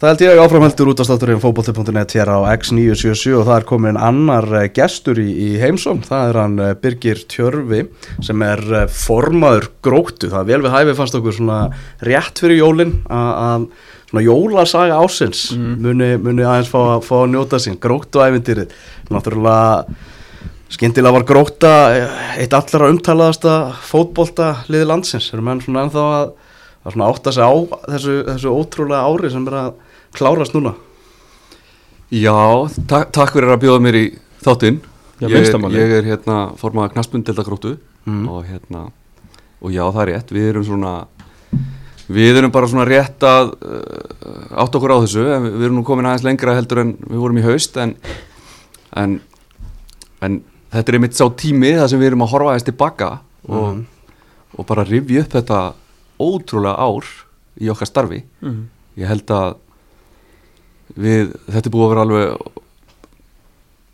Það held ég áframheldur út af státturinn fókbóti.net hér á X977 og það er komin annar eh, gestur í, í heimsóm, það er hann eh, Birgir Tjörfi sem er eh, formaður gróttu, það er vel við hæfi fannst okkur svona rétt fyrir jólinn að svona jólasaga ásins mm. muni, muni aðeins fá, fá að njóta sín, gróttu æfintýrið, náttúrulega Skindilega var gróta eitt allra umtalaðasta fótbolta liði landsins, erum enn svona ennþá að, að svona átta sig á þessu, þessu ótrúlega ári sem er að klárast núna Já, tak takk fyrir að bjóða mér í þáttinn ég, ég er hérna formað knaspundelda-gróttu mm. og hérna og já það er rétt, við erum svona við erum bara svona rétt að uh, átt okkur á þessu við, við erum nú komin aðeins lengra heldur en við vorum í haust en, en, en þetta er einmitt sá tími þar sem við erum að horfa aðeins tilbaka og, mm. og bara rivja upp þetta ótrúlega ár í okkar starfi mm. ég held að við, þetta er búið að vera alveg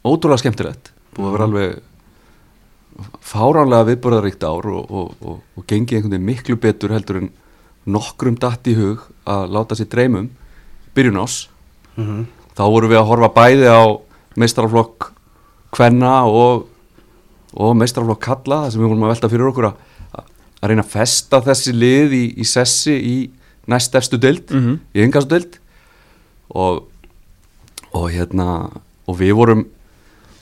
ótrúlega skemmtilegt búið að vera mhm. alveg fáránlega viðbörðaríkt ár og, og, og, og gengið einhvern veginn miklu betur heldur en nokkrum datt í hug að láta sér dreymum byrjun ás mm -hmm. þá vorum við að horfa bæði á meistrarflokk kvenna og meistrarflokk kalla það sem við vorum að velta fyrir okkur að, að reyna að festa þessi lið í, í sessi í næst efstu deild mm -hmm. í yngastu deild og, og hérna og við vorum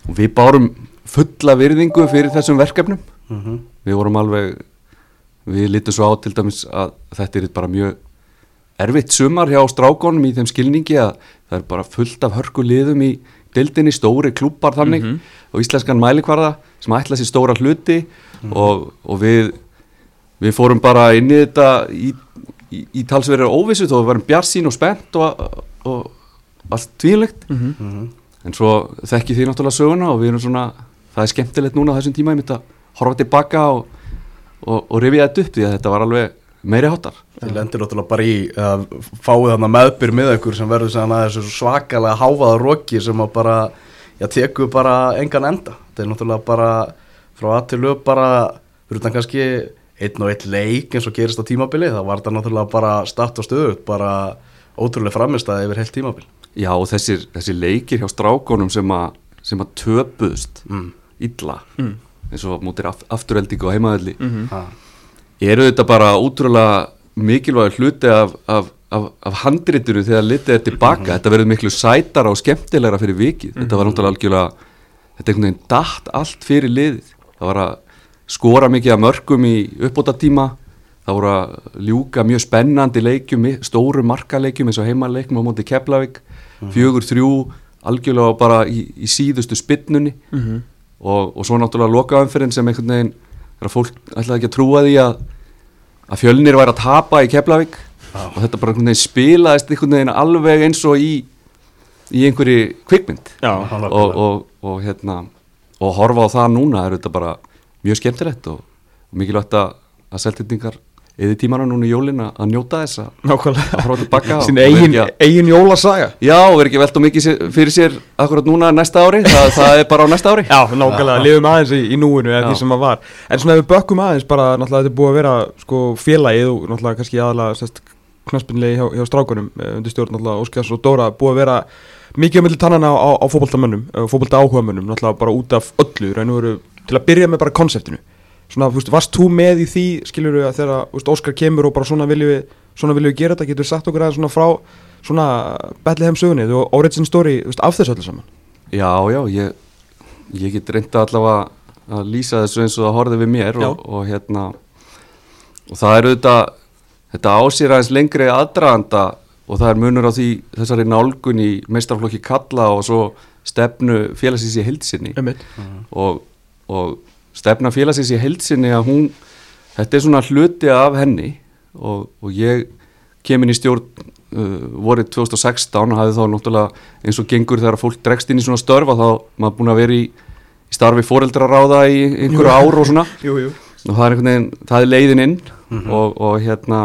og við bárum fulla virðingu fyrir þessum verkefnum mm -hmm. við vorum alveg við litum svo á til dæmis að þetta er bara mjög erfitt sumar hjá strákonum í þeim skilningi að það er bara fullt af hörkuliðum í dildinni, stóri klúpar þannig mm -hmm. og íslenskan mælikvarða sem ætla sér stóra hluti mm -hmm. og, og við við fórum bara inn í þetta í, í, í talsverðir óvissu þó við varum bjarsín og spennt og og allt tvílegt mm -hmm. en svo þekki því náttúrulega söguna og við erum svona, það er skemmtilegt núna þessum tíma ég myndi að horfa tilbaka og, og, og rifja þetta upp því að þetta var alveg meiri hátar Þið lendir náttúrulega bara í að fáið þarna meðbyr með ykkur sem verður þessu svakalega háfaða roki sem að bara, já, teku bara engan enda, þetta er náttúrulega bara frá að til löp bara fyrir þannig kannski einn og einn leik eins og gerist á tímabili, það var þetta náttúrulega bara start og stöðut, bara ótrúlega framistæði yfir heilt tímabil Já og þessir, þessir leikir hjá strákonum sem að, sem að töpuðst mm. illa mm. eins og mútið afturhelding og heimaðelli mm -hmm. eru þetta bara ótrúlega mikilvæg hluti af, af, af, af handritinu þegar litið er tilbaka -hmm. þetta verður miklu sætara og skemmtilegra fyrir vikið -hmm. þetta var náttúrulega algjörlega þetta er einhvern veginn dætt allt fyrir liðið það var að skora mikið af mörgum í uppbóta tíma það voru að ljúka mjög spennandi leikjum, stóru markaleikjum eins og heimaleikjum á móti Keflavík mm -hmm. fjögur þrjú, algjörlega bara í, í síðustu spinnunni mm -hmm. og, og svo náttúrulega lokaðanferðin sem einhvern veginn, þegar fólk ætlaði ekki að trúa því að, að fjölnir væri að tapa í Keflavík ah. og þetta bara einhvern veginn spilaðist einhvern veginn alveg eins og í í einhverju kvikmynd og, og, og hérna og horfa á það núna er þetta bara mjög skemmtilegt og mikilvægt að seltendingar eða tímana núna í jólin að njóta þess að fara tilbaka sín eigin, eigin jólasaga. Já og verður ekki velt og mikið fyrir sér akkurat núna næsta ári, það, það er bara á næsta ári. Já, nákvæmlega, lifum aðeins í, í núinu eða því sem maður var, en svona ef við bökkum aðeins bara náttúrulega þetta er búið að vera sko félagið og náttúrulega kannski aðalega knaspinlegi hjá, hjá strákunum eh, undir stjórn náttúrulega Óskars og Dóra búið að vera mikið um millir tannana á, á, á fókbaltamönnum eh, fókbalta áhuga mönnum, náttúrulega bara út af öllu, til að byrja með bara konseptinu svona, þú veist, varst þú með í því skiljur við að þegar, þú veist, Óskar kemur og bara svona viljum við, svona viljum við gera þetta getur sagt okkur aðeins svona frá svona Bethlehem sögunni, þú orðin stóri af þessu öllu saman? Já, já, ég ég get reynda allavega að lýsa þessu eins og það horfið við mér og, og hérna og það er auðvitað þetta ásýr aðeins lengri aðdraganda og það er munur á því þessari nálgun í meistarflokki kalla og svo stefnu félagsins í hildsinni og, og stefna félagsins í heilsinni að hún, þetta er svona hluti af henni og, og ég kemin í stjórn uh, vorið 2016 og hafði þá náttúrulega eins og gengur þegar fólk dregst inn í svona störfa þá maður búin að vera í, í starfi fóreldraráða í einhverju ár og svona jú, jú. og það er einhvern veginn, það er leiðin inn mm -hmm. og, og hérna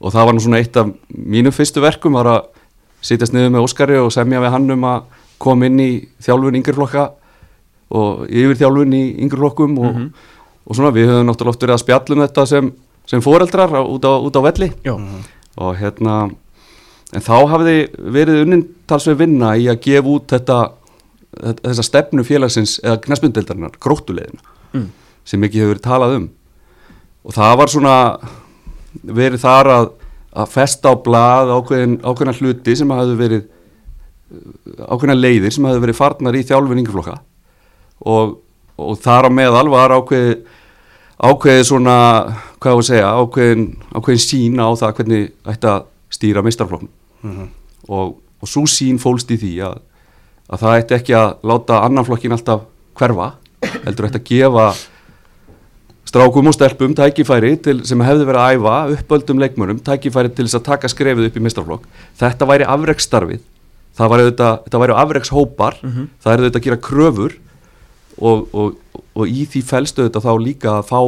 og það var nú svona eitt af mínum fyrstu verkum var að sitjast niður með Óskari og semja við hann um að koma inn í þjálfun yngjörflokka og yfirþjálfun í yngur flokkum og, mm -hmm. og svona við höfum náttúrulega oft verið að spjallum þetta sem, sem foreldrar út á, út á velli mm -hmm. og hérna en þá hafði verið unnintalsveg vinna í að gefa út þetta, þessa stefnu félagsins eða knæspundeldarinnar, gróttulegina mm. sem ekki hefur verið talað um og það var svona verið þar að, að festa á blað ákveðin, ákveðina hluti sem hafði verið ákveðina leiðir sem hafði verið farnar í þjálfin yngjaflokka og, og þar á meðal var ákveði ákveði svona, hvað ég að segja ákveðin, ákveðin sína á það hvernig ætti að stýra mistarflokknum mm -hmm. og, og svo sín fólst í því að, að það ætti ekki að láta annan flokkin alltaf hverfa heldur ætti að gefa strákum og stelpum tækifæri til, sem hefði verið að æfa uppöldum leikmönum tækifæri til þess að taka skrefið upp í mistarflokk þetta væri afreiksstarfið það væri, væri afreikshópar mm -hmm. það er auðvitað að gera kröfur og, og, og í því fælstu auðvitað þá líka að fá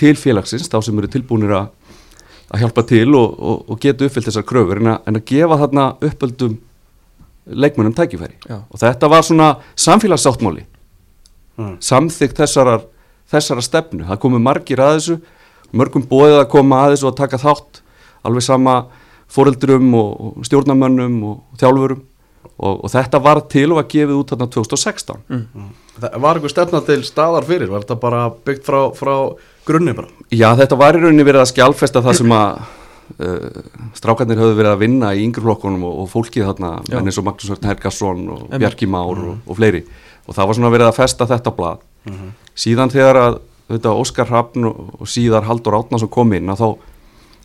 til félagsins þá sem eru tilbúinir að að hjálpa til og, og, og geta uppfyllt þessar kröfur en að, en að gefa þarna uppöldum leikmennum tækifæri Já. og þetta var svona samfélagsáttmáli mm. samþygt þessarar, þessara stefnu, það komu margir að þessu mörgum bóðið að koma að þessu og taka þátt alveg sama fóreldurum og stjórnamönnum og þjálfurum og, og þetta var til og að gefið út þarna 2016 mm. Það var eitthvað stefna til staðar fyrir, var þetta bara byggt frá, frá grunni bara? Já, þetta var í rauninni verið að skjálfesta það sem að uh, strákarnir höfðu verið að vinna í yngreflokkunum og, og fólkið þarna, enn eins og Magnús Hörn Hergarsson og Emme. Bjarki Már mm. og, mhm. og fleiri og það var svona verið að festa þetta blad mm -hmm. síðan þegar að þetta, Óskar Hrappn og síðar Haldur Átnarsson kom inn þá,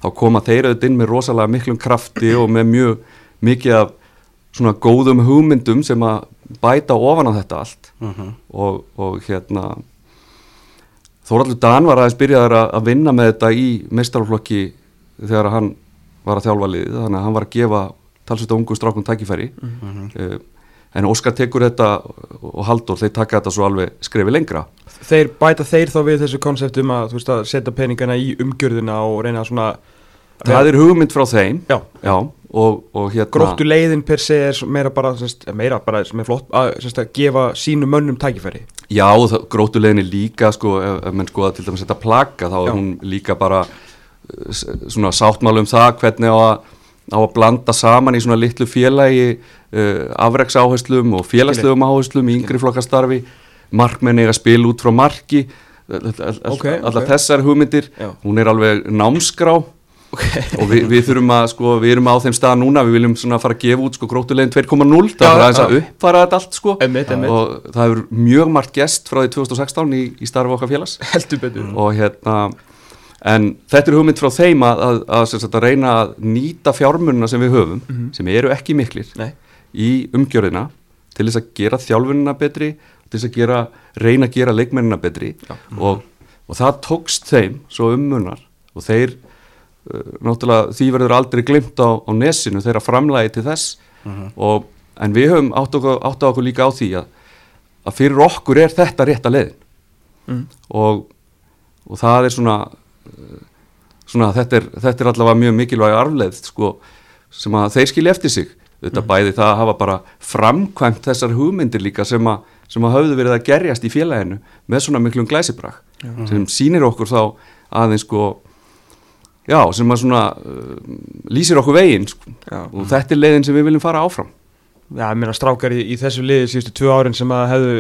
þá koma þeir auðvitað inn með rosalega miklum krafti og með mjög mikið af svona góðum hugmyndum sem að bæta ofan á þetta allt mm -hmm. og, og hérna Þóraldur Dan var aðeins byrjaður að vinna með þetta í mestarflokki þegar hann var að þjálfa liðið þannig að hann var að gefa talsvita ungu strákun takkifæri mm -hmm. uh, en Óskar tekur þetta og Haldur þeir taka þetta svo alveg skrefi lengra Þeir bæta þeir þá við þessu konseptum að, að setja peningana í umgjörðina og reyna svona Það er hugmynd frá þeim. Já, já og, og hérna Gróttu leiðin per se er meira bara, semst, meira bara sem er flott að, semst, að gefa sínu mönnum tækifæri. Já, gróttu leiðin er líka sko, ef, ef menn sko að til dæmis setja plaka þá er Já. hún líka bara eh, svona sáttmálu um það hvernig á að, á að blanda saman í svona litlu félagi uh, afreiksáherslum og félagslegum áherslum í yngri flokkastarfi. Markmenni að spila út frá marki. Okay, allar okay. þessar hugmyndir. Já. hún er alveg námskrá Okay. og við, við þurfum að sko, við erum á þeim stað núna, við viljum svona fara að gefa út sko grótulegin 2.0, það er aðeins að uppfara þetta allt sko emitt, emitt. og það hefur mjög margt gest frá því 2016 í, í starfa okkar félags og hérna en þetta er hugmynd frá þeim að, að, að, að reyna að nýta fjármunna sem við höfum, mm -hmm. sem eru ekki miklir Nei. í umgjörðina til þess að gera þjálfunina betri til þess að gera, reyna að gera leikmennina betri og, og það tókst þeim svo ummunnar og þeir náttúrulega því verður aldrei glimt á, á nesinu þeirra framlægi til þess uh mhm. -huh. og, en við höfum átt okkur, átt okkur líka á því að, að fyrir okkur er þetta rétt að leiðin uh mm. -huh. og, og það er svona, svona þetta, er, þetta er allavega mjög mikilvæg arfleð sko, sem að þeir skilja eftir sig þetta uh. -huh. bæði það að hafa bara framkvæmt þessar hugmyndir líka sem að, sem að hafðu verið að gerjast í félaginu með svona miklum glæsibrak sem sínir okkur þá aðeins sko já, sem að svona uh, lýsir okkur veginn sko. og þetta er leiðin sem við viljum fara áfram. Já, ég meina strákar í, í þessu liði síðustu tvö árin sem að hefðu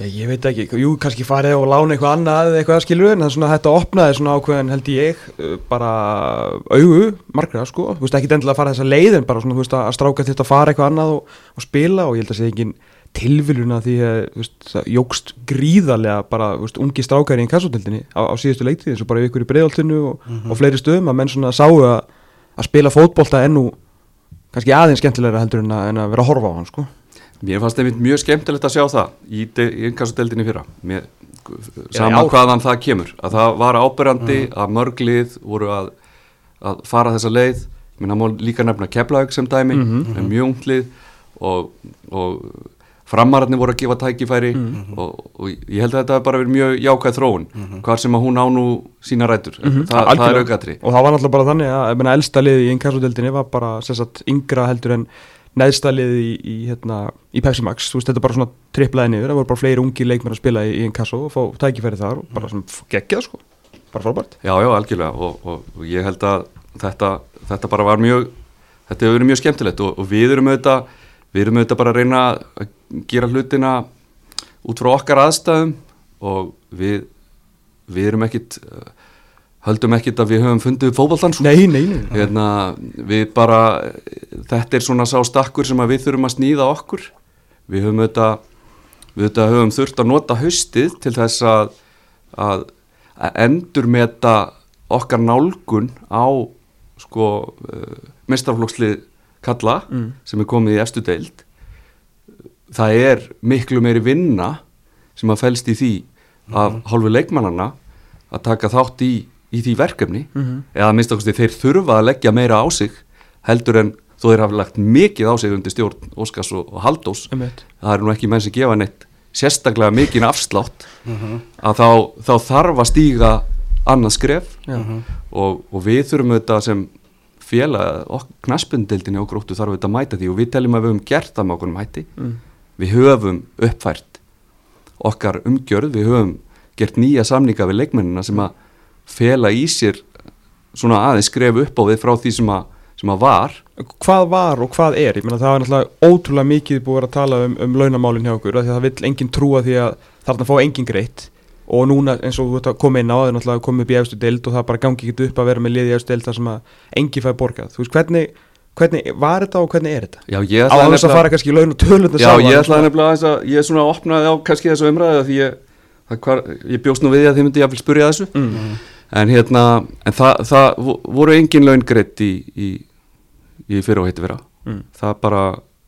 já, ég veit ekki, jú, kannski farið og lána eitthvað annað eða eitthvað skilur en það er svona þetta opnaði svona ákveðin held ég uh, bara auðu, margra sko, þú veist ekki endilega að fara þessa leiðin bara svona, þú veist að stráka þetta að fara eitthvað annað og, og spila og ég held að segja enginn tilviljuna því að veist, það jógst gríðarlega bara veist, ungi strákæri í kassotildinni á, á síðustu leiktið eins og bara ykkur í bregðaltinu og, mm -hmm. og fleiri stöðum að menn svona sáu að, að spila fótbolta ennú kannski aðeins skemmtilegra heldur en að, en að vera að horfa á hann sko. Mér fannst það mjög skemmtilegt að sjá það í, í kassotildinni fyrra Mér, saman ja, hvaðan það kemur að það var ábyrrandi mm -hmm. að mörglið voru að, að fara þessa leið Mér náttúrulega líka nefna Keflaug sem dæmi mm -hmm. mjög unglið og, og framararnir voru að gefa tækifæri mm. -hmm. og, og ég held að þetta bara verið mjög jákvæð þróun, mm -hmm. hvað sem að hún á nú sína rættur, mm -hmm. Þa, það er aukaðri og það var náttúrulega bara þannig að menna, elsta liði í innkassodeldinni var bara sagt, yngra heldur en neðsta liði í, í, hérna, í Pepsi Max, þú veist þetta bara svona triplaði niður, það voru bara fleiri ungi leikmenn að spila í, í innkasso og fá tækifæri þar og bara svona geggjað sko, bara frábært. Já, já, algjörlega. Og, og, og ég held að þetta, þetta bara var mjög þetta hefur verið mjög skemmtilegt og, og við erum auðvitað við erum auðvitað bara að reyna að gera hlutina út frá okkar aðstæðum og við við erum ekkit höldum ekkit að við höfum fundið fókbaltans sko. Hérna, Við bara þetta er svona sá stakkur sem við þurfum að snýða okkur. Við höfum auðvitað við auðvitað höfum þurft að nota haustið til þess að að, að endur meta okkar nálgun á sko uh, eh, mestarflokksli kalla mm. sem er komið í eftir deild það er miklu meiri vinna sem að fælst í því af mm. hálfu leikmannana að taka þátt í, í því verkefni mm -hmm. eða minnst okkur þeir þurfa að leggja meira á sig heldur en þó þeir hafa lagt mikið á sig undir stjórn Óskars og, og Haldós það er nú ekki menn sem gefa neitt sérstaklega mikinn afslátt -hmm. að þá, þá þarf að stíga annað skref -hmm. og, og við þurfum auðvitað sem félag og knaspundildinni og gróttu þarf auðvitað að mæta því. Og við teljum að við höfum gert það með okkur mæti mm. við höfum uppfært okkar umgjörð, við höfum gert nýja samninga við leikmennina sem að fela í sér svona aðeins skref upp á við frá því sem að, sem að var. Hvað var og hvað er? Ég menna það var náttúrulega ótrúlega mikið búið að tala um, um launamálinn hjá okkur því að það vil enginn trúa því að þarna fá enginn greitt og núna eins og þú komið inn á það er náttúrulega komið upp í efstu deild og það bara gangi ekki upp að vera með liði í efstu deild þar sem að engi fæði borgað þú veist hvernig, hvernig var þetta og hvernig er þetta? Já ég ætlaði nefnilega að fara kannski í laun og tölund Já ég ætlaði nefnilega að ég er svona að opna á kannski þessu umræðu því ég hvar, ég bjóst nú við því að þið myndi ég að spyrja þessu mm. en hérna en það, það voru engin laun greitt í, í, í fyrir og heiti vera mm. það bara,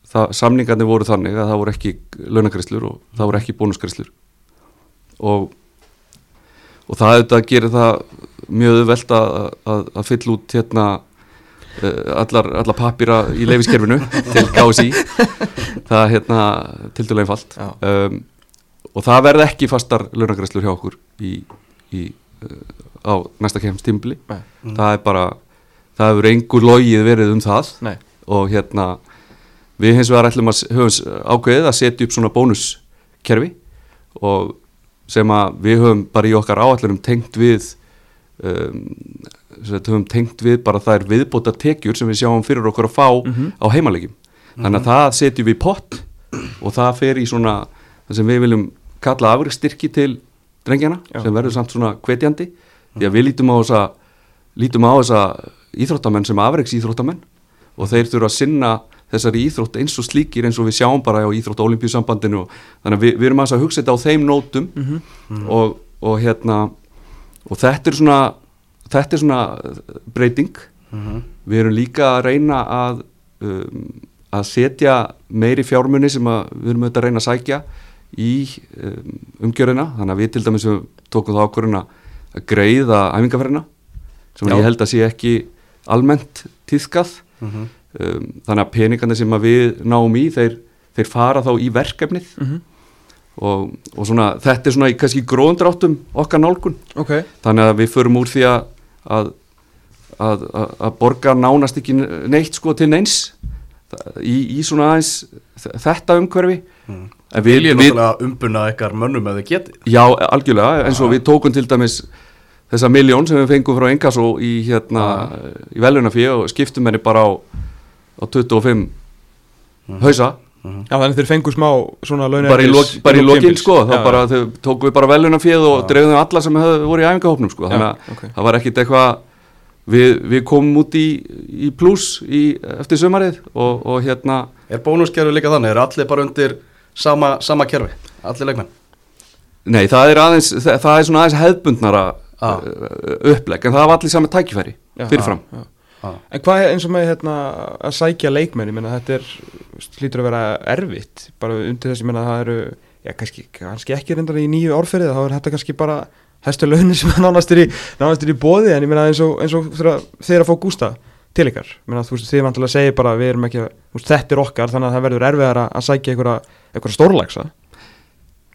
það, samningarnir voru þannig að það voru ekki launagreislur og það voru ekki bónusgreislur og og það auðvitað gerir það mjög veld að, að, að fylla út hérna uh, allar, allar papýra í leifiskerfinu til KSI það er hérna til dælu einfalt um, og það verði ekki fastar launagræslur hjá okkur í, í, uh, á næsta kemstímbli mm. það er bara það hefur einhver logið verið um það. Nei. og hérna við hins vegar ætlum að höfum ákveðið að setja upp svona bónuskerfi. Og sem að við höfum bara í okkar áallurum tengt við um, höfum tengt við bara er viðbóta tekjur sem við sjáum fyrir okkur að fá mm -hmm. á heimalegjum þannig að -hmm. það setjum við pott og það fer í svona það sem við viljum kalla afrikstyrki til drengjana Já. sem verður samt svona hvetjandi því að við lítum á þessa lítum á þessa íþróttamenn sem afriks íþróttamenn og þeir þurfa að sinna þessari íþrótt eins og slíkir eins og við sjáum bara á íþrótt og olimpíusambandinu þannig að við, við erum að hugsa þetta á þeim nótum mm -hmm. og, og hérna og þetta er svona þetta er svona breyting mm -hmm. við erum líka að reyna að um, að setja meiri fjármunni sem við erum auðvitað að reyna að sækja í um, umgjörina þannig að við til dæmis tókum það ákvörðuna að greiða æfingarferðina sem Já. ég held að sé ekki almennt tíðskað mm -hmm. Um, þannig að peningarnir sem að við náum í þeir, þeir fara þá í verkefnið mm -hmm. og, og svona, þetta er svona í kannski gróðundráttum okkar nálgun okay. þannig að við förum úr því að að, að, að borga nánast ekki neitt sko til neins í, í svona aðeins þetta umhverfi mm. En við viljum náttúrulega umbuna eitthvað mönnum eða getið. Já, algjörlega, eins og við tókum til dæmis þessa miljón sem við fengum frá Engasó í, hérna, í velunafíu og skiptum henni bara á, á 25 mm. hausa. Mm. Já, þannig þeir fengu smá svona launir. Bara í, lok, í lokin, sko, þá bara, tókum við bara velunafíu og drefðum alla sem hefur voru í æfingahópnum, sko. Þannig að okay. það var ekkit eitthvað, við, við komum út í, í pluss eftir sömarið og, og hérna. Er bónuskerfi líka þannig? Er allir bara undir sama, sama kerfi, allir leikmenn Nei, það er aðeins það, það er svona aðeins hefðbundnara ah. uppleg, en það var allir sami tækifæri fyrirfram ah. Ah. En hvað er eins og með hérna, að sækja leikmenn, ég menna þetta er hlýtur að vera erfitt. Bara undir þess, ég menna það eru já, kannski, kannski ekki reyndar í nýju árferðið þá er þetta kannski bara hæstu launin sem nánast er í, í bóði en ég menna eins og, eins og þeir að fá gústa til ykkar, menna, þú veist, þið vantilega segir bara við erum ekki, veist, þetta er okkar þannig að það verður erfiðar að sækja einhverja stórlægsa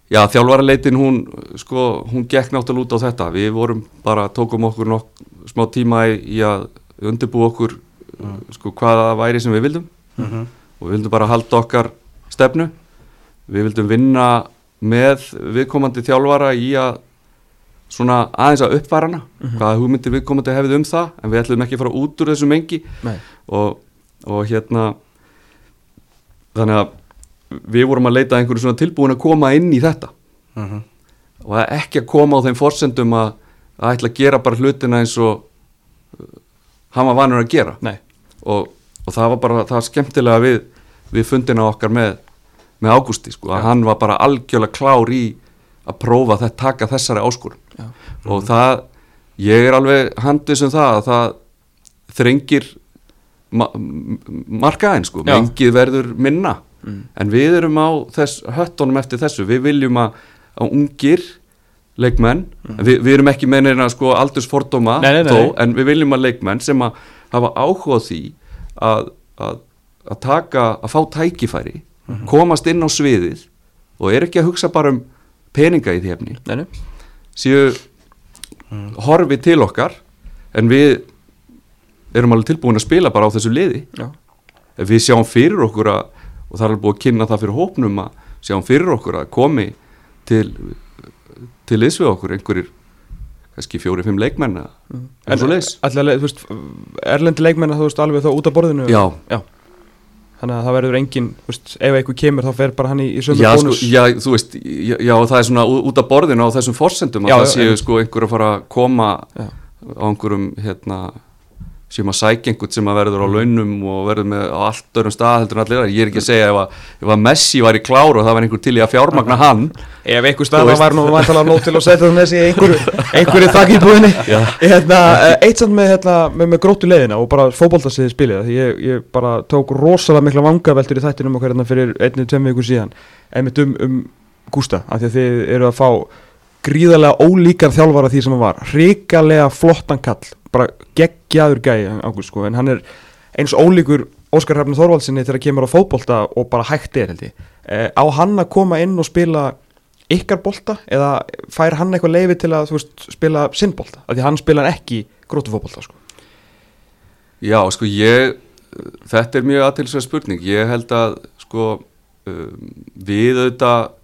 Já, þjálfaraleitin hún sko, hún gekk náttúrulega út á þetta. Við vorum bara, tókum okkur nokk smá tíma í, í að undirbú okkur mm. sko hvaða væri sem við vildum mm -hmm. og við vildum bara halda okkar stefnu við vildum vinna með viðkomandi þjálfara í að svona aðeins að uppvarana mm -hmm. hvaða hugmyndir viðkomandi hefði um það en við ætlum ekki að fara út úr þessu mengi og og hérna þannig að við vorum að leita einhverju svona tilbúin að koma inn í þetta uh. -huh. og ekki að koma á þeim forsendum að, að ætla að gera bara hlutina eins og uh, hann var vanur að gera og, og það var bara það skemmtilega við, við fundina okkar með, með Ágústi sko, að hann var bara algjörlega klár í að prófa að taka þessari áskurum ja. og það, ég er alveg handið sem það að það þrengir ma markaðin sko, Já. mengið verður minna mm. en við erum á þess, höttunum eftir þessu, við viljum að, að ungir leikmenn mm. við, við erum ekki með neina sko aldursfordóma þó, en við viljum að leikmenn sem að hafa áhuga því að, að, að taka, að fá tækifæri mm -hmm. komast inn á sviðið og er ekki að hugsa bara um peninga í því hefni séu mm. horfið til okkar en við erum alveg tilbúin að spila bara á þessu liði Já. við sjáum fyrir okkur að, og það er alveg búin að kynna það fyrir hópnum að sjáum fyrir okkur að komi til til liðs við okkur einhverjir kannski fjóri-fimm leikmenn mm. en svo leiðs Erlendi leikmenn að þú veist alveg þá út á borðinu? Já, já. Þannig að það verður engin, veist, ef eitthvað kemur þá fer bara hann í, í sömu já, bónus. sko, Já, þú veist, já, já, það er svona út af borðinu á þessum forsendum að já, það séu sko einhver að fara að koma á einhverjum hérna sem að sækja einhvern sem að verður á launum og verður með á allt öðrum stað heldur en allir ég er ekki að segja ef að, ef að Messi var í kláru og það var einhver til í að fjármagna hann. Ef einhver stað var nú vantala nót til að setja það Messi einhverju, þakk í búinni hérna, eitt samt með, hérna, með, með grótu leðina og bara fókbóltasiði spilið ég, ég bara tók rosalega mikla vangaveltur í þættinum okkar hérna fyrir einnig tveim vikur síðan. Einmitt um, um Gústa af því að þið eru að fá gríðarlega ólíkar þjálfara því sem hann var. Ríkalega flottan kall bara geggjaður gæi ágúst sko en hann er eins ólíkur Óskar Hrafnir Þorvaldsinni þegar kemur á fótbolta og bara hægt er held ég. Eh, á hann að koma inn og spila ykkar bolta eða fær hann eitthvað leiði til að veist, spila sinn bolta? Af því hann spila ekki grótu fótbolta sko. Já sko ég þetta er mjög aðtilsverð spurning. Ég held að sko um, við auðvitað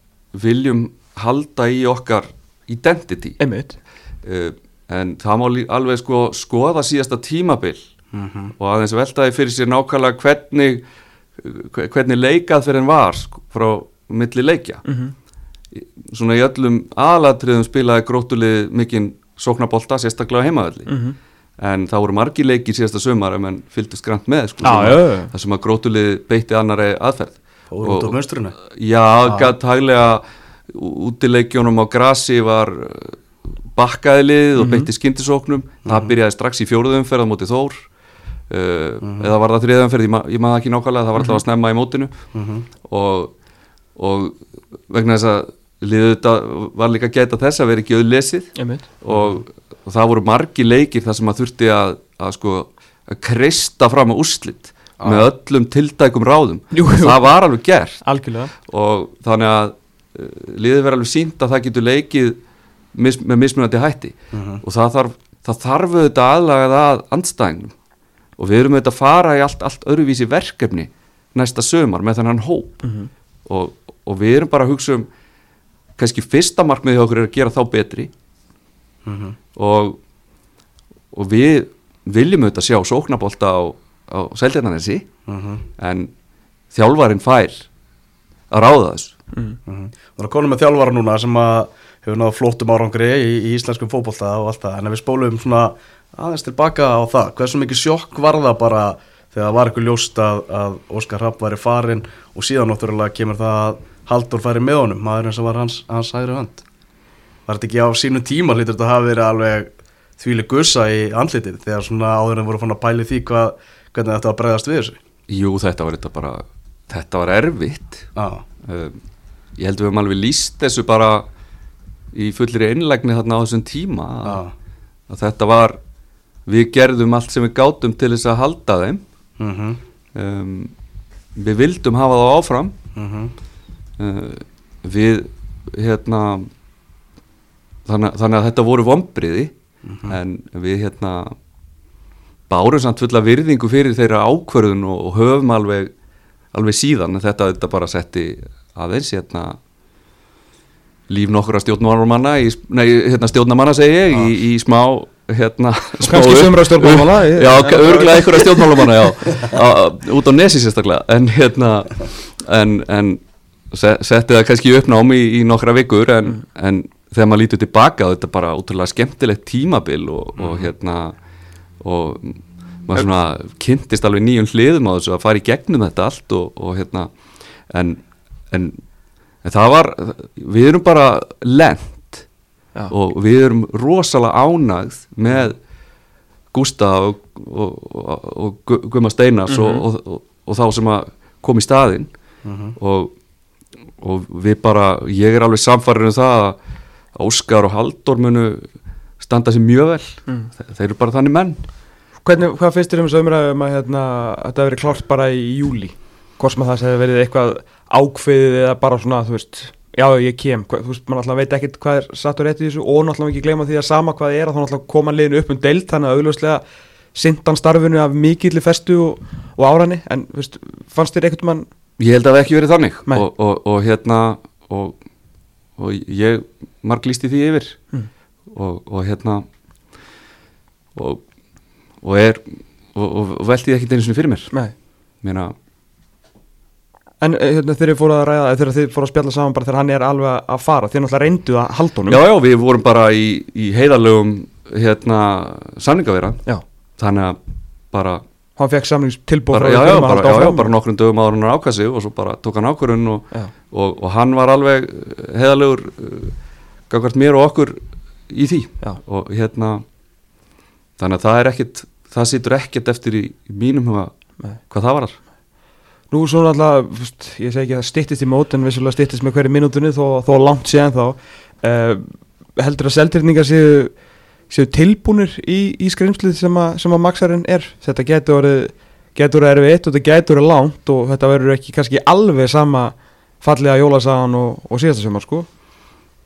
viljum halda í okkar identity. Einmitt. Uh, en það má alveg sko skoða síðasta tímabil mm -hmm. og aðeins veltaði fyrir sér nákvæmlega hvernig hvernig leikað fyrir henn var sko, frá milli leikja mm -hmm. svona í öllum aðlatriðum spilaði grótulið mikinn sóknabólta sérstaklega heimaðalli mm -hmm. en það voru margi leiki síðasta sömar en mann fylgist grænt með sko, ah, sem það sem að grótulið beitti annari aðferð og út á mönsturinu já, ah. gæt hæglega útileikjónum á grasi var bakkaði liðið og mhm. beitti skindisóknum það mhm. byrjaði strax í fjóruðumferð á móti Þór uh, -hmm. eða var það þriðumferð, ég, ma ég maður ekki nákvæmlega það var alltaf að mhm. snemma í mótinu og, og vegna þess að liðið þetta var líka geta þess að vera ekki auðlesið og, og það voru margi leikir þar sem að þurfti að, að sko að kreista fram á úslitt ah. með öllum tildækum ráðum jú, jú. það var alveg gert Algjörlega. og þannig að uh, liðið verið alveg sínt að það getur leikið mis, með mismunandi hætti uh mhm. -huh. og það þarf, það þarf auðvitað aðlagað að andstæðingum og við erum auðvitað að fara í allt, allt öðruvísi verkefni næsta sömar með þannan hóp uh mhm. -huh. og, og við erum bara að hugsa um kannski fyrsta markmiði okkur er að gera þá betri uh mhm. -huh. og, og við viljum auðvitað sjá sóknabólta á, á seldjarnanessi en þjálfarin fær að ráða þessu Það er að konu með þjálfara núna sem að hefur náðu flótum árangri í, í íslenskum fókbólta og allt það, en ef við spólum svona aðeins tilbaka á það, hversu mikið sjokk var það bara þegar það var eitthvað ljóst að, að Óskar Rapp væri farin og síðan náttúrulega kemur það að Haldur færi með honum, maðurinn sem var hans, hans hægri hönd. Var þetta ekki á sínu tíma hlýtur þetta að hafa verið alveg þvíli gussa í andlitið þegar svona áðurinn voru fann að pæli því hvað, hvernig þetta var bregðast við þessu? Jú, þetta var, þetta bara, þetta var erfitt. Um, ég held að við höfum alveg líst þessu bara í fullri einlægni þarna á þessum tíma að, að þetta var við gerðum allt sem við gátum til þess að halda þeim uh -huh. um, við vildum hafa það áfram uh -huh. uh, við hérna þannig, þannig að þetta voru vombriði -huh. en við hérna bárum samt fulla virðingu fyrir þeirra ákverðun og, og höfum alveg alveg síðan þetta, þetta bara setti aðeins hérna líf nokkura stjórnamanna nei, hérna, stjórnamanna segi ég, í, í smá hérna kannski sömra stjórnmálamanna já, örgulega einhverja stjórnmálamanna já, út á nesi sérstaklega en hérna en, en setti það kannski uppnámi í, í nokkra vikur en, mm. en þegar maður lítur tilbaka þetta er bara útrúlega skemmtilegt tímabil og, mm. og hérna og maður svona kynntist alveg nýjum hliðum á þessu að fara í gegnum þetta allt og, og hérna en, en, en það var við erum bara lent Já. og við erum rosalega ánægð með Gústa og, og, og Guðmar Steinars mm -hmm. og þá sem að kom í staðinn mm -hmm. og við bara ég er alveg samfarið um það að Óskar og Haldur munu standa sér mjög vel mm. þeir eru bara þannig menn Hvernig, hvað finnst þér um þessu umræðum að hérna, þetta verið klárt bara í júli? Hvort sem að það hefði verið eitthvað ákveðið eða bara svona, þú veist, já ég kem, þú veist, mann alltaf veit ekkert hvað er satt og rétt í þessu og náttúrulega ekki gleyma því að sama hvað er að þá náttúrulega koma liðinu upp um deilt þannig að augljóslega sindan starfinu af mikilli festu og, og áræni, en þú veist, fannst þér ekkert mann? Ég held að það ekki verið þannig. Og, og, og hérna og ég marg lísti því yfir. Mm. og hérna og og er og, veldi ekki einu svona fyrir mér. Nei. Meina, En eh, hérna, þegar þið fóruð að ræða þegar þið fóruð að spjalla saman bara þegar hann er alveg að fara þið náttúrulega reynduð að halda honum. Já, já, við vorum bara í, í heiðalögum hérna, samningavera Já. Þannig að bara Hann fekk samningstilbúð Já, já, bara, já, já, bara nokkrum dögum áður hann ákvæði og svo bara tók hann ákvörðun og, og, og hann var alveg heiðalögur uh, gangast mér og okkur í því. Já. og hérna þannig að það er ekkit það situr ekkert eftir í, í mínum huga hvað það varar Nú svo náttúrulega, ég segi ekki að það stittist í mót en vissulega stittist með hverju minútunni þó, þó langt séðan þá. Uh, heldur að seldirningar séu, séu tilbúnir í, í skrimslið sem að, sem að maksarinn er? Þetta getur orðið erfið eitt og þetta getur orðið langt og þetta verður ekki kannski alveg sama fallega jólasagan og, og síðasta sömur sko.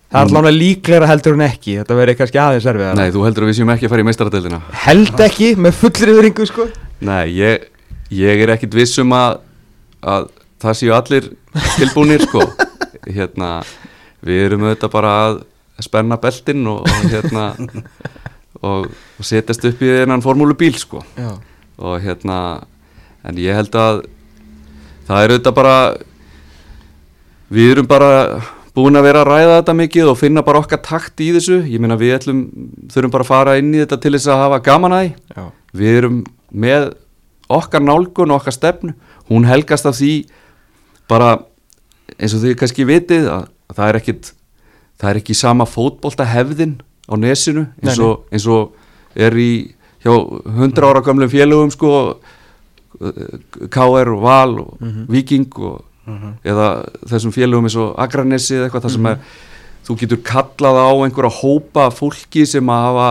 Það er alveg líklega heldur hún ekki, þetta verður kannski aðeins erfið Nei, þú heldur að við séum ekki að fara í meistaradeildina. Held ekki, með fullri yfiringu sko. Nei, ég, ég er ekkit vissum að, að það séu allir tilbúinir sko. Hérna, við erum auðvitað bara að spenna beltin og, og hérna og, og setjast upp í einan formúlubíl sko. Já. og hérna, en ég held að það er auðvitað bara við erum bara búin að vera að ræða þetta mikið og finna bara okkar takt í þessu. Ég meina við ætlum, þurfum bara að fara inn í þetta til þess að hafa gaman að því. Við erum með okkar nálgun og okkar stefnu hún helgast af því bara eins og þið kannski vitið að, að það er ekkit það er ekki sama fótbolta hefðin á nesinu eins og, eins og er í hjá hundra ára gamlum félögum sko K.R. og Val og mm -hmm. Viking og mhm. -huh. eða þessum félögum eins og Akranessi eða eitthvað það sem mhm. er þú getur kallað á einhverja hópa fólki sem að hafa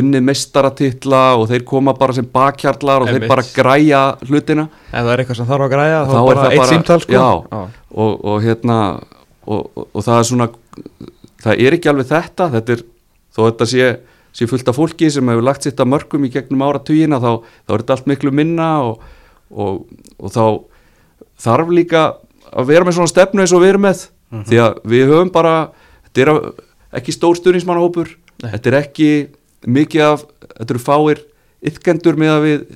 unnið mestaratitla og þeir koma bara sem bakhjarlar og þeir bara græja hlutina. Ef það er eitthvað sem þarf að græja þá, þá er það eitt símtal sko. Já, og, og hérna og, og, og það er svona það er ekki alveg þetta. Þetta er, þó þetta sé, sé fullt af fólki sem hefur lagt sitt að mörgum í gegnum áratugina þá, þá er þetta allt miklu minna og þá þarf líka að vera með svona stefnu eins og við erum með. Mm -hmm. því að við höfum bara þetta er ekki stór stundismannahópur þetta er ekki mikið af þetta eru fáir ytkendur með að við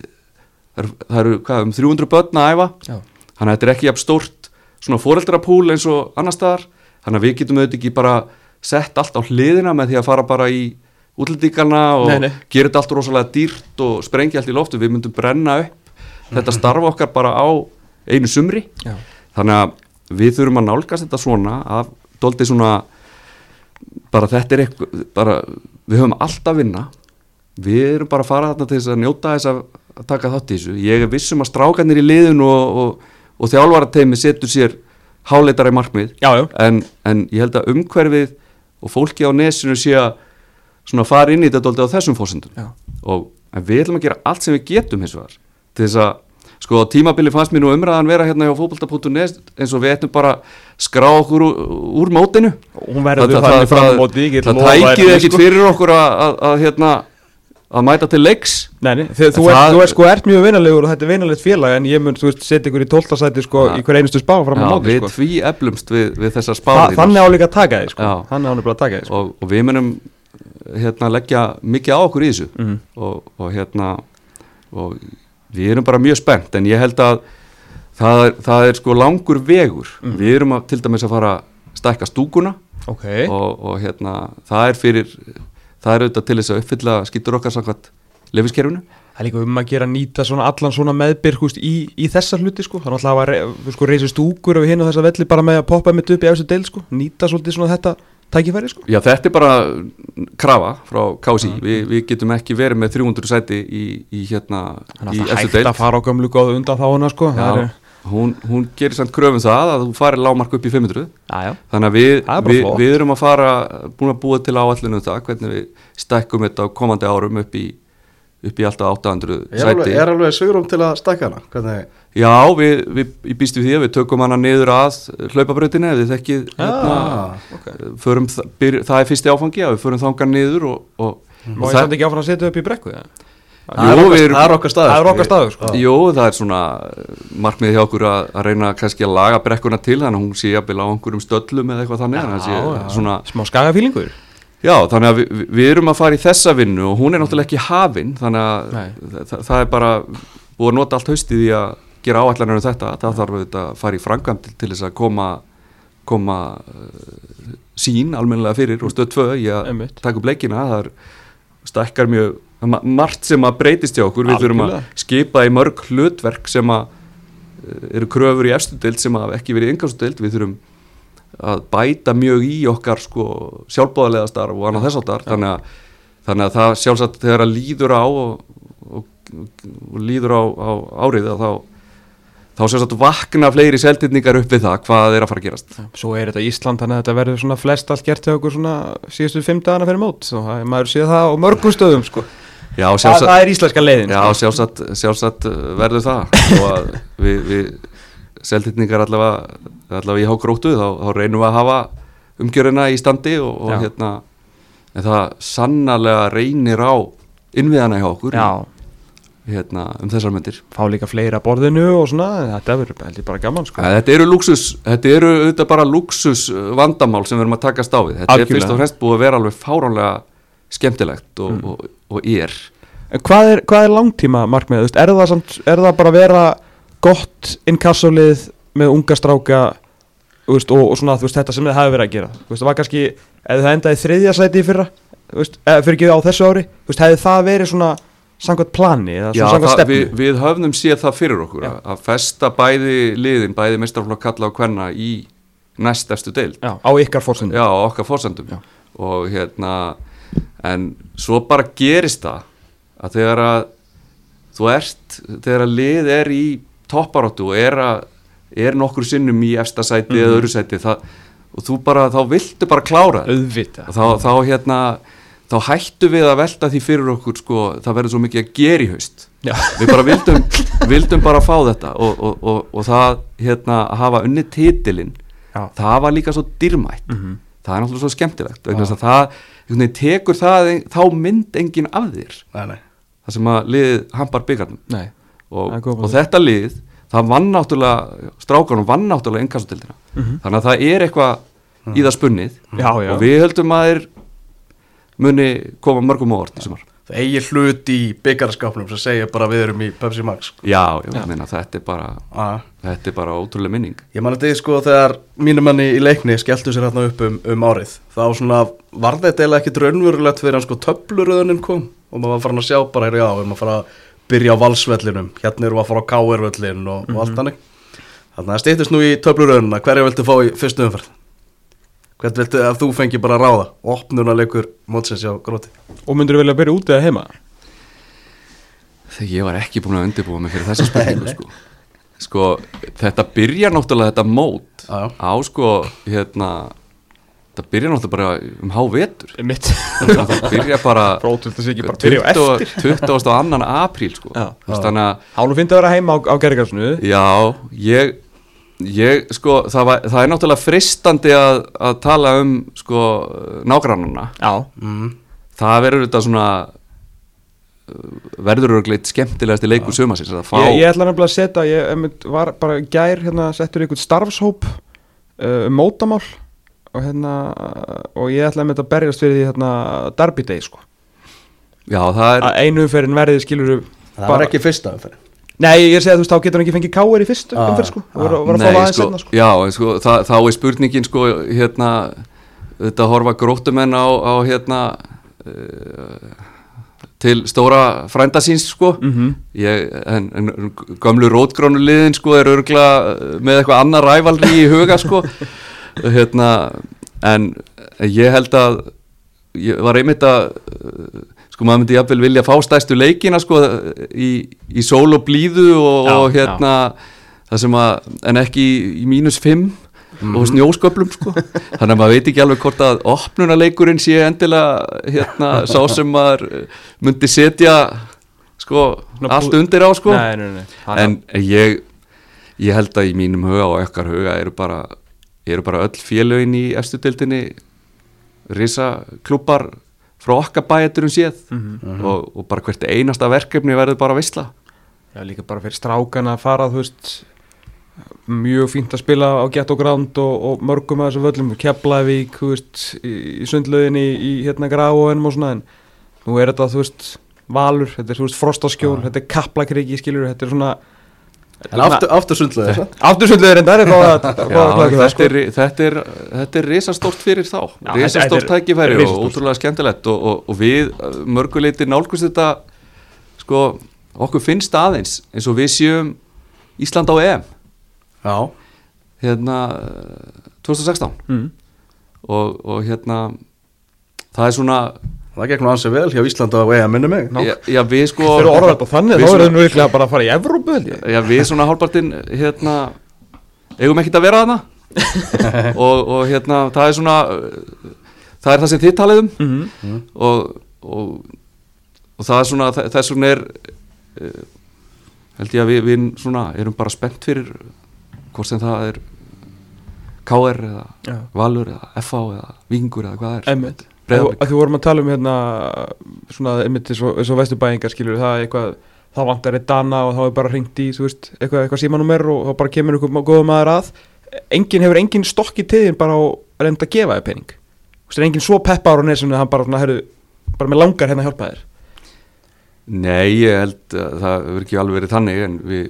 það eru, hvað, um 300 börn að æfa Já. þannig að þetta er ekki af stórt svona foreldrapúl eins og annar staðar þannig að við getum auðvitað ekki bara sett allt á hliðina með því að fara bara í útlendíkarna og nei, nei. gera þetta allt rosalega dýrt og sprengja allt í loftu við myndum brenna upp þetta mhm. starfa okkar bara á einu sumri Já þannig að við þurfum að nálgast þetta svona að doldi svona bara þetta er eitthvað bara, við höfum alltaf vinna. Við erum bara að fara þarna til þess að njóta þess að taka þátt í þessu. Ég er vissum að strákanir í liðun og, og, og þjálfarateimi setur sér háleitara í markmið. Já, já. En, en ég held að umhverfið og fólki á nesinu sé að svona fara inn í þetta á þessum fósundum og við ætlum að gera allt sem við getum hins vegar til þess að sko tímabili fannst mér nú umræðan vera hérna hjá fókbalta.net eins og við ættum bara skrá okkur úr, úr mótinu það, það, það, það tækið ekkit sko. fyrir okkur að hérna að mæta til leiks Nei, þú, þú, þú er sko ert mjög vinalegur og þetta er vinalegt félag en ég mun, þú veist, setja ykkur í tóltasæti sko ja. í hver einustu spá fram á móti Við sko. tví eflumst við, við þessar spá Þa, Þannig áleika að taka þið sko að taka þið sko og, og við munum hérna, leggja mikið á okkur í þessu mm. og, og hérna og við erum bara mjög spennt en ég held að það er, það er sko langur vegur. Mm. við erum að, til dæmis að fara að stækka stúkuna. Okay. og, og hérna það er fyrir það er auðvitað til þess að uppfylla skýtur okkar samkvæmt lefiskerfinu Það er líka um að gera nýta svona allan svona meðbyrg í, í þessa hluti sko, þannig að það var sko, reysið stúkur og hinn og þessa velli bara með að poppa mitt upp í eftir del sko, nýta svolítið svona þetta tækifæri sko. Já þetta er bara krafa frá KSI, mm. Vi, við getum ekki verið með 300 sæti í, í hérna Þannig að það hægt að fara á gömlu góðu undan þá hana sko. Já, er... hún, hún gerir samt kröfum það að þú farir lágmark upp í 500, já, já. þannig að við, við, við erum að fara, búin að búa til áallinu um það, hvernig við stækkum þetta á komandi árum upp í upp í alltaf 800 er sæti alveg, Er alveg sögurum til að stakka hana? Hvernig? Já, við, við, við því að við tökum hana niður að hlaupabröðinu ef þið þekkið hérna, okay. förum, byr, það er fyrsti áfangi að við förum þangar niður og, og, mm. og það er ekki áfann að setja upp í brekku ja? Jú, það er okkar staður Það er okkar staður sko. Jú, það er svona markmið hjá okkur að, að reyna kannski að laga brekkuna til þannig að hún sé að bila á einhverjum stöllum eða eitthvað þannig já, já. Svona, Smá skagafílingur Já, þannig að við, við erum að fara í þessa vinnu og hún er náttúrulega ekki hafinn þannig að það, það er bara búið að nota allt haustið í að gera áallanir um þetta, það þarf að fara í frangand til þess að koma, koma uh, sín almennilega fyrir og stöð tvö í að Einmitt. taka upp leikina, það er stakkar mjög margt sem að breytist hjá okkur, við þurfum að skipa í mörg hlutverk sem að uh, eru kröfur í efstu deild sem að ekki verið í yngastu deild, við þurfum að bæta mjög í okkar sko, sjálfbóðarlega starf og annað þess að starf þannig, þannig að það sjálfsagt þegar að líður á og, og, og líður á, á árið þá, þá sjálfsagt vakna fleiri seltinningar upp við það hvað er að fara að gerast. Svo er þetta Ísland þannig að þetta verður svona flest allt gert hjá okkur svona síðustu fimm dagana fyrir mót og maður sé það á mörgum stöðum sko. Já, sjálfsagt, það, það er íslenska leiðin Já, sko. sjálfsagt, sjálfsagt verður það. Og við, við seltitningar allavega, allavega í hágróttu þá, þá reynum við að hafa umgjörina í standi og, og hérna en það sannarlega reynir á innviðana hjá okkur hérna, um þessar myndir Fá líka fleira borðinu og svona þetta er heldur bara gaman sko. Þetta eru luxus, þetta eru auðvitað bara luxus uh, vandamál sem við erum að taka stáfið þetta Algjörlega. er fyrst og fremst búið að vera alveg fáránlega skemmtilegt og, mm. og, og er Hvað er, hvað er langtíma markmið? Er það, samt, er það bara að vera gott inkassolið með unga stráka veist, og, og svona veist, þetta sem þið hafi verið að gera. Veist, það var kannski, ef það endaði þriðja sæti í fyrra, eða fyrir ekki á þessu ári hefði það verið svona samkvæmt plani eða Já, samkvæmt stefni við, við höfum séð það fyrir okkur Já. að festa bæði liðin, bæði mestrarflokk kalla á hvenna í næst eftir deil Já, á ykkar fórsendum Já, á okkar fórsendum og hérna en svo bara gerist það að þegar að þú ert, þegar að lið er í topparóttu og er, að, er nokkur sinnum í efsta sæti mm -hmm. eða mhm. öðru sæti það, og þú bara, þá viltu bara klára þá, þá hérna þá hættu við að velta því fyrir okkur sko, það verður svo mikið að gera í haust Já. við bara vildum, vildum bara fá þetta og, og, og, og það hérna að hafa unni titilinn það var líka svo dyrmætt mm -hmm. það er náttúrulega svo skemmtilegt það, það tekur það, þá mynd engin af þér nei, nei. það sem að liðið hampar og, og þetta lið það vann náttúrulega, strákanum vann náttúrulega innkastutildina, mm -hmm. þannig að það er eitthvað mm. í það spunnið já, já. og við höldum að þeir muni koma mörgum á orð í sumar Það eigi hlut í byggarskapnum sem segja bara við erum í Pepsi Max sko. Já, já, já. Meina, þetta er bara ah. þetta er bara ótrúlega minning Ég man að þetta er sko þegar mínumanni í leikni skelltu sér hérna upp um, um árið þá svona var þetta eða ekkit raunverulegt fyrir hann sko töfluröðunin kom og maður var farin að sjá bara, já, við erum að fara að byrja á valsvellinum, hérna eru við að fara á káervöllin og, mm -hmm. og allt mhm. hannig þannig að stýttist nú í töfluröðununa hverja viltu fá í fyrstu umferð hvernig viltu að þú fengi bara að ráða opnunarleikur mótsins á gróti og myndur þú vilja byrja út eða heima? þegar ég var ekki búin að undirbúa mig fyrir þessa spurningu sko. sko þetta byrja náttúrulega þetta mót á sko hérna það byrja náttúrulega bara um hávetur. Það byrja bara 20. og annan apríl sko. Hánu finnst að vera heima á, á gerðgarsnu Já, ég, ég sko, það, var, það er náttúrulega fristandi að, að tala um sko, nágrannuna mm. það verður þetta svona verður örgleitt skemmtilegast í leiku sumasins fá... ég, ég ætla nefnilega að setja ég var bara gær hérna settur ykkur starfshóp uh, um mótamál og hérna og ég ætlaði með þetta að berjast fyrir því hérna Derby Day sko. Já, það er að einu umferðin verði skilur Það var ekki fyrsta umferðin. Nei, ég segi að þú veist, þá getur hann ekki fengið káir í fyrstu ah, umferð sko, það var, var að fá aðeins sko, sko. Já, sko, það, þá er spurningin sko, hérna, þetta horfa grótumenn á, á hérna uh, til stóra frændasins sko. Mm -hmm. ég, en, en gamlu rótgránuliðin sko er örgla með eitthvað annar rævalri í huga sko hérna, en ég held að ég var einmitt að sko maður myndi jafnvel vilja fá stæstu leikina sko í, í sól og blíðu og, já, og hérna já. það sem að, en ekki í, mínus 5 mm og mhm. snjósköplum sko þannig að maður veit ekki alveg hvort að opnunaleikurinn sé endilega hérna sá sem maður myndi setja sko Ná, allt undir á sko nei, nei, nei. en ég ég held að í mínum huga og okkar huga eru bara, eru bara öll félögin í efstudildinni risa klúpar frá okkar bæjaturum séð. Mm -hmm. og, og bara hvert einasta verkefni verður bara að vissla Já, líka bara fyrir strákan að fara þú veist mjög fínt að spila á gett og gránd og, og mörgum að þessu völlum. Keflavík, veist, í, í sundlöginni í, hérna Grafóinum og svona en nú er þetta, þú veist, Valur þetta er, þú veist, Frostaskjól, þetta er Kaplakriki skilur, þetta er svona En aftursundluður Aftursundluður en það er bara Þetta er Þetta er risastórt fyrir þá. Risastórt tækifæri og útrúlega skemmtilegt og, og, og við mörguleitir nálgust þetta sko, okkur finnst aðeins eins og við séum Ísland á EM. Já. Hérna 2016 mm. og, og hérna það er svona Það gekk nú ansið vel hjá Íslanda og EA minni mig. Já, já við sko Þeir eru orðað på þannig, þá er það nú virkilega bara að fara í Evrópu Já við svona hálpartinn hérna, eigum ekkert að vera það og, og hérna það er svona það er það sem þið taliðum mm -hmm. og, og, og það er svona þess vegna er uh, held ég að við, við svona, erum bara spennt fyrir hvort sem það er KR eða já. Valur eða FH eða Vingur eða hvað er. Emmett að þú vorum að tala um hérna svona einmitt eins og, og vesturbæingar skilur það eitthvað, þá vantar eitt dana og þá er bara ringt í, þú veist, eitthvað, eitthvað símanúmer og þá bara kemur einhver góða maður að. Enginn hefur enginn stokk í tiðin bara að reynda að gefa þér pening. Þú veist, enginn svo peppar á nesinu að hann bara, heru, bara með langar hérna hjálpa þér? Nei, ég held að það verður ekki alveg verið þannig en við,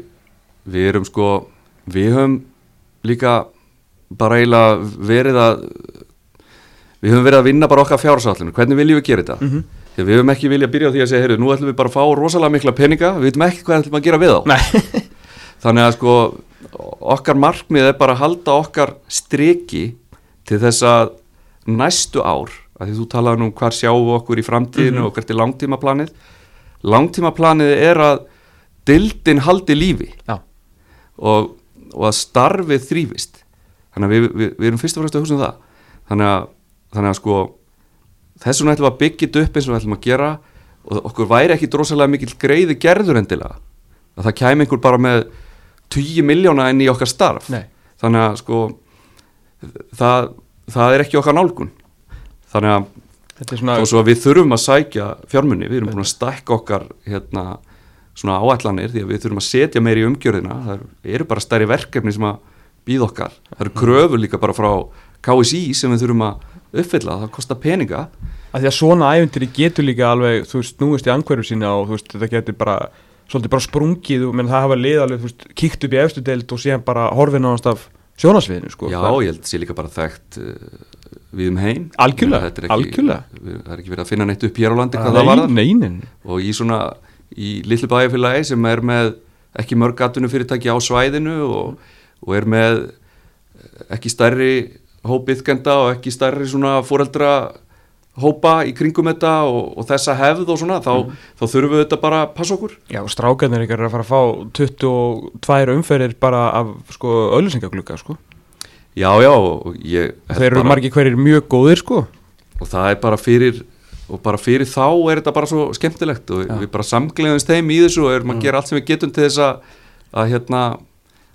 við erum sko við höfum líka bara eiginlega verið að við höfum verið að vinna bara okkar fjársállinu, hvernig viljum við gera þetta? Mm -hmm. við höfum ekki viljað byrja á því að segja heyrðu, nú ætlum við bara að fá rosalega mikla peninga. Við veitum ekki hvað ætlum að gera við á þannig að sko okkar markmið er bara að halda okkar streki til þess að næstu ár, að því þú talaði um hvað sjáum okkur í framtíðinu mm -hmm. og hvert er langtímaplanið. Langtímaplanið er að dildin haldi lífi. Og, og að starfið þrýfist þannig að við, við, við erum fyrst og fremst að hugsa um það. Þannig að þannig að sko þess vegna ætlum að byggja þetta upp eins og við ætlum að gera og okkur væri ekki drosalega mikil greiði gerður endilega að það kæmi einhver bara með 10 miljóna inn í okkar starf. Nei. þannig að sko það, það er ekki okkar nálgun. Þannig að svona... svo við þurfum að sækja fjármunni, við erum búin að stækka okkar hérna svona áætlanir því að við þurfum að setja meir í umgjörðina. Það eru bara stærri verkefni sem að býð okkar, það eru kröfur líka bara frá KSI sem við þurfum að uppfylla, það kostar peninga. Að Því að svona æventyri getur líka alveg þú veist, núist í angverðu sína og þú veist, þetta getur bara, svolítið bara sprungið menn það hafa liðalið, þú veist, kíkt upp í efstu deilt og síðan bara horfið náðast af sjónasviðinu, sko. Já, ég held að það sé líka bara þekkt uh, við um heim. Algjörlega, ekki, algjörlega. Það er ekki verið að finna neitt upp hér á landi hvað það var Neinin Og í svona, í litlu bæjarfélagi sem er með ekki mörg á svæðinu og, ekki stærri svona fóreldra hópa í kringum þetta og, og þessa hefð og svona, þá, mm. þá þurfum við þetta bara að passa okkur. Já, og strákarnir ykkar er að fara að fá 22 umferðir bara af sko öllusengaglugga sko. Já, já, og ég Þeir eru bara, margi hverjir mjög góðir sko og það er bara fyrir og bara fyrir þá er þetta bara svo skemmtilegt og já. við bara samgleðumst þeim í þessu og erum að mm. gera allt sem við getum til þess að, að hérna,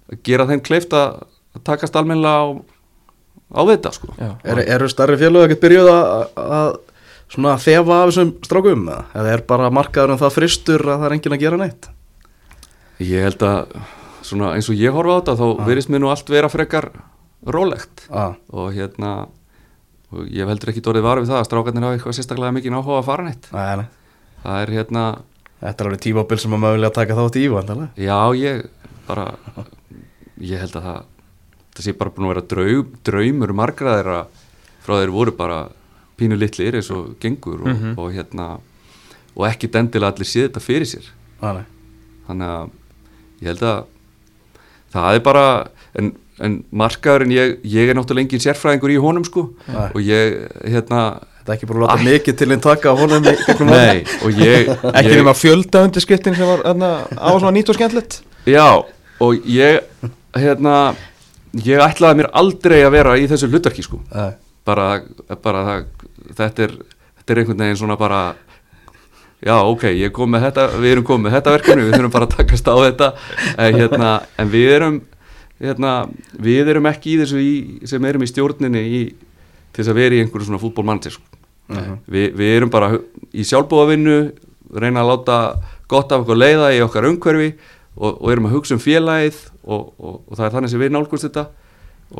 að gera þeim kleift að takast almennilega á á þetta sko er, Eru starri félög ekkert byrjuð að svona þefa af þessum strákum eða er bara markaður um það fristur að það er engin að gera neitt Ég held að svona eins og ég horfa á þetta þá ah. verist mér nú allt vera frekar rólegt ah. og hérna og ég heldur ekki dórið varu við það að strákarnir hafa eitthvað sérstaklega mikið náhuga að fara neitt Nei, nei. það er hérna Þetta er alveg tímabil sem að mögulega taka þátt í vandalega. já ég bara ég held að það það sé bara búin að vera draum, draumur margra þeirra frá þeir voru bara pínu litlir eins og gengur og, Mhm. og hérna og ekki dendilega allir sé þetta fyrir sér nei. þannig að ég held að það er bara en, en markaðurinn, ég, ég er náttúrulega engin sérfræðingur í honum sko Nei. og ég, hérna Þetta er ekki bara að láta mikið til einn taka á honum nei, og ég, Ekki nema fjölda undirskriftin sem var á svona nýtt og skemmtilegt já, og ég hérna ég ætlaði mér aldrei að vera í þessu hlutverki sko bara, bara það, þetta er þetta er einhvern veginn svona bara já ok, ég kom með þetta við erum komið með þetta verkefni, við þurfum bara að takast á þetta en, hérna, en við erum hérna, við erum ekki í þessu í, sem erum í stjórninni í, til þess að vera í einhverju svona fútbólmanager sko. Mhm. Vi, við erum bara í sjálfbúavinnu reyna að láta gott af okkur leiða í okkar umhverfi og, og erum að hugsa um félagið og, og, og það er þannig sem við nálgumst þetta.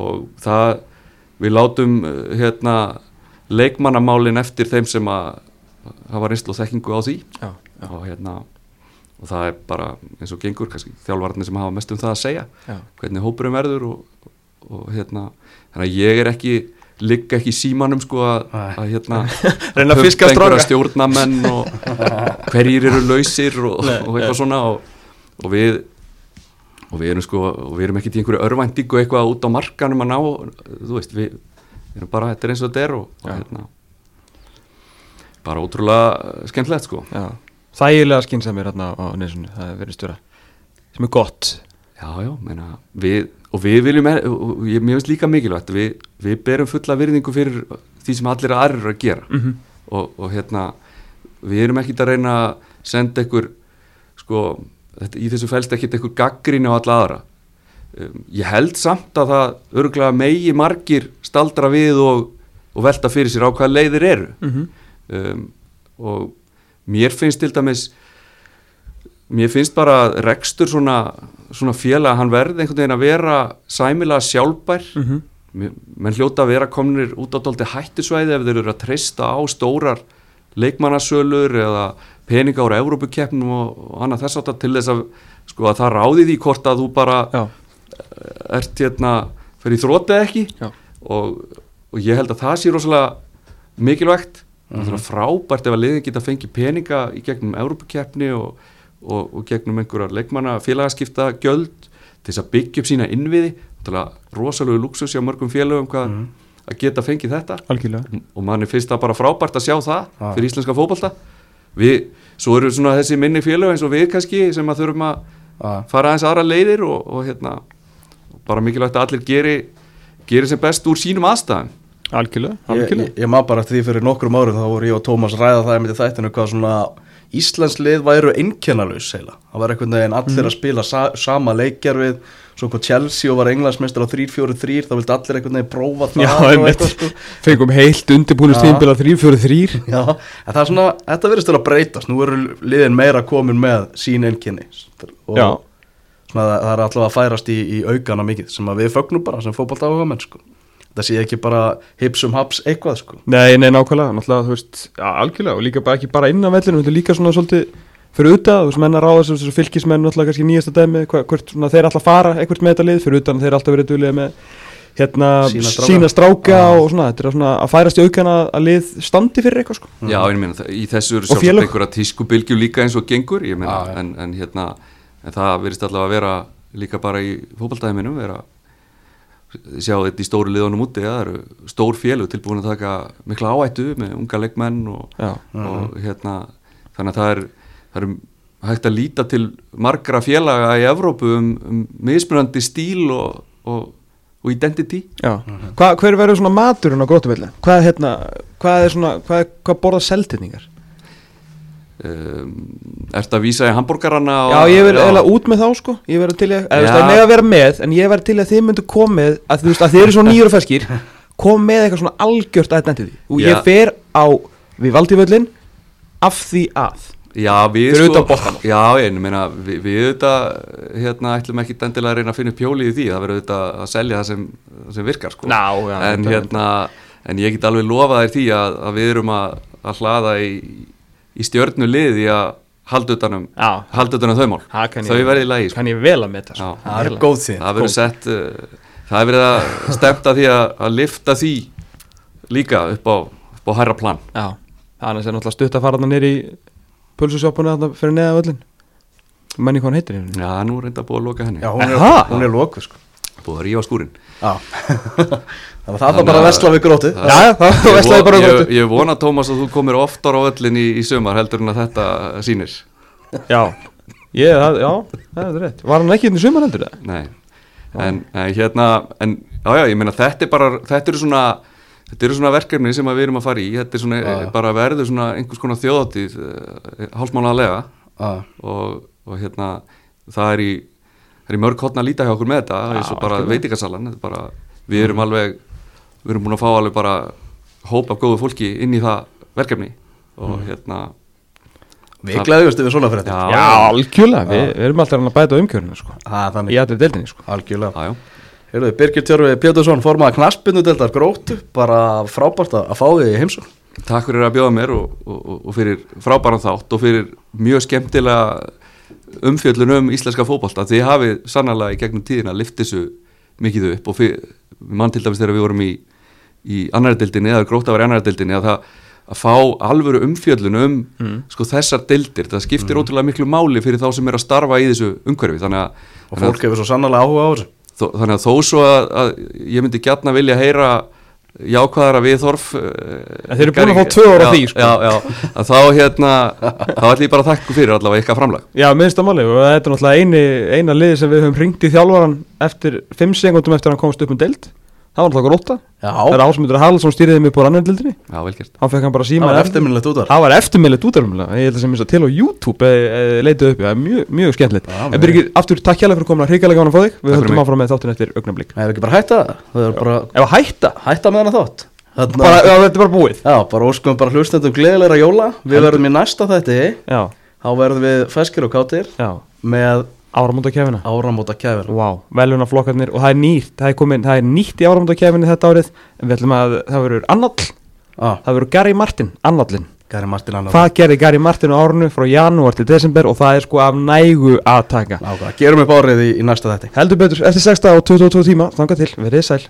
Og það við látum uh, hérna leikmannamálin eftir þeim sem að hafa reynslu og þekkingu á því. Já, já, og hérna og það er bara eins og gengur kannski þjálfarnir sem hafa mest um það að segja já, hvernig hópurum verður og, og hérna þannig að ég er ekki ligg ekki í símanum sko að, hérna Reyna að fiska stráka. stjórnamenn og hverjir eru lausir og, og eitthvað svona og, og við og við erum sko og við erum ekki til einhverju örvæntingu eitthvað út á markanum að ná þú veist við, erum bara þetta er eins og þetta er og, og hérna. Bara ótrúlega skemmtilegt sko. Þægilega skynsamir hérna á nesunu, það er verið stjóra sem er gott. Já, já, meina, við, og við viljum, er- og ég, finnst líka mikilvægt, við, við berum fulla virðingu fyrir því sem allir aðrir eru að gera. Mm -hmm. og, og hérna, við erum ekkit að reyna að senda ykkur, sko, þetta, í þessu fælst ekkit ykkur gaggrín á alla aðra. Um, ég held samt að það örgulega megi margir staldra við og, og velta fyrir sér á hvað leiðir eru Mhm. um, og mér finnst til dæmis mér finnst bara að rekstur svona, svona félag, hann verði einhvern veginn að vera sæmilega sjálfbær Mhm. Mér- menn hljóta að vera komnir út á tólti hættusvæði ef þeir eru að treysta á stórar leikmannasölur eða peninga ára Evrópukeppnum og, annað þess átta til þess að sko að það ráði því hvort að þú bara Já, ert hérna fyrir þrótið ekki. Og, og ég held að það sé rosalega mikilvægt. Það er frábært ef að liðin geta fengið peninga í gegnum Európukeppni og, og, og gegnum einhverjar leikmanna félagaskipta gjöld til þess að byggja upp sína innviði. Rosalega luxus hjá mörgum félagum hvað að geta fengið þetta. Algjörlega. Og manni finnst það bara frábært að sjá það Já. fyrir íslenska fótbolta við, svo eru svona þessi minni félag eins og við kannski sem að þurfum að fara aðeins aðra leiðir og, og hérna bara mikilvægt að allir geri geri sem best úr sínum aðstæðum. Algjörlega, Ég, algjörlega. ég, ég maður bara eftir því fyrir nokkrum árum þá voru ég og Tómas ræða það í þættinu hvað svona Íslands lið væru einkennalaus heila. Það var einhvern veginn allir að spila sa sama leikjar við svo hvað Chelsea og var englandsmeistar á 3-4-3 þá vildi allir einhvern veginn prófa það Já, sko. Fengum heilt tímbil á 3-4-3 Já, en það er svona, þetta verðist að breytast nú eru liðin meira komin með sín einkenni og Já. svona, það, er allavega að færast í, í aukana mikið sem við fögnum bara sem fótbolta áhuga menn sko. það sé ekki bara hipsum haps eitthvað sko. Nei, nei, nákvæmlega, náttúrulega, þú veist, algjörlega og líka ekki bara inn á vellinu, líka svona svolítið fyrir utan, þú veist, menn að ráða þessu fylgismenn náttúrulega kannski nýjasta dæmi, hva- hvort svona, þeir alltaf fara eitthvað með þetta lið, fyrir utan þeir alltaf verið duðlega með hérna, Sína stráka. sína stráka Já. og svona, þetta er svona að færast í aukana að lið standi fyrir eitthvað, sko Já, ég meina, í þessu eru sjálfsagt einhverja tískubilgjur líka eins og gengur ég meina, já. en, en hérna en það verðist allavega að vera líka bara í fótballtæðiminum vera sjá þetta í stóru liðunum úti það eru stór félug tilbúin að taka mikla áættu með unga leikmenn og, og hérna þannig að það er, það er hægt að líta til margra félaga í Evrópu um, um mismunandi stíl og, og, og identity. Já. Hva, Hver verður svona maturinn á grótuvelli? Hvað er hérna, hvað er svona, hvað, er- hvað borða seltinningar? um, Ertu að vísa í hambúrgarana og- Já, ég verður eiginlega út með þá sko. Ég verður til að, eða er með að vera með En ég verður til að þið myndu komið að veist að þið eru svo nýjur og feskir Kom með eitthvað svona algjört identity. Og Já. ég fer á við valdíföllin Af því að Já, við Fyrir sko. Já, ég meina, við, við auðvitað hérna ætlum ekki endilega að reyna að finna upp hjólið í því, það verður auðvitað að selja það sem, sem virkar, sko. Ná, já, En hérna, en ég get alveg lofa þér því að, að við erum að, að hlaða í, í stjörnu liði að halda utanum, halda utanum þau mál þau verði í lagi sko. kann ég vel að metta sko. það er góð því það verður sett uh, það er verið að stemta því að, að lifta því líka upp á, upp á pulsusjópuna þarna fyrir neða völlin menni hvað hann heitir já, nú er reynda búið að loka henni. Já, hún er, hún er loku sko. Búið að rífa skúrin já. Það var bara að vesla við grótið. Já, það veslaði bara við grótið. Ég vona, Tómas, að þú komir oftar á öllin í, í sömar heldur en að þetta sýnir. Já, ég, það, já, það er rétt. Var hann ekki inn í sömar heldur það? Nei, en, en hérna en, Já, já, ég meina, þetta er bara Þetta eru svona, þetta eru svona verkefni sem við erum að fara í. Þetta er svona, já. bara verður svona einhvers konar þjóðatíð eh, hálsmánaðlega og, og hérna, það er í, er í mörg hotna að líta hjá okkur með þetta. Eins og bara veitingasalan. Við erum alveg við erum búin að fá alveg bara hópa góðu fólki inn í það verkefni. Og mm. hérna Við glæðjumstu við svona fyrir þetta Já, algjörlega, við, við erum alltaf að bæta umkjörinu sko. í allir deildinni sko. Algjörlega Heyrðu, Birgir Tjörfi Pétursson formaði knaspinu deildar grótu bara frábært að fá þig í heimsum Takk fyrir að bjóða mér og, og, og fyrir frábæran þátt og fyrir mjög skemmtilega umfjöldun um íslenska fókbalta því hafið sannlega í gegnum tíðina liftið þessu mikið upp og fyrir, mann til dæmis þegar við vorum í í annardeldinni eða gróta var í annardeldinni að það að fá alvöru umfjöllun um mm. sko, þessar deldir, það skiptir mm. ótrúlega miklu máli fyrir þá sem er að starfa í þessu umhverfi. Þannig að, og fólk hefur svo sannlega áhuga á þessu þó, þannig að þó svo að, að ég myndi gætna vilja heyra jákvæðara við Þorf en þeir eru búin að fá tvö ára því sko. já, já, að þá hérna þá ætlum ég bara að þakka fyrir allavega ykkar framlag. Já, minnst að máli og þetta er náttúrulega eini, eina liði sem við höfum ringt í þjálfvaran eftir fimm segundum eftir að hann komst upp um deild það var alltaf gróta það er ásmundur Haraldsson stýriði mig på rannveldildinni hann fekk hann bara síma það var eftirminnilegt útvar það var eftirminnilegt útvar ég held að sem ég til á YouTube e, e, leitið upp, mjög, mjög skemmtilegt. En Birgir, aftur takk hjálpa fyrir komin að hrigalega gána að fá þig. Við höldum áfram með þáttin eftir augnablík eða ekki bara hætta eða hætta? Hætta með hana þátt. Bara, já, þetta er bara búið. Já, bara óskum bara hlustendum gleðilegra Áramóndakefina Vá, wow, velunaflokkarnir og það er nýtt það er, komin, það er nýtt í áramóndakefinu þetta árið en við ætlum að það verður annall ah. það verður Gary Martin, annallin Gary Martin annallin Hvað gerir Gary Martin á árunu frá janúar til desember og það er sko af nægu aðtaka Gerum við bárið í, í næsta þetti Heldur betur, eftir 6 og 22 tíma, þanga til, verið sæl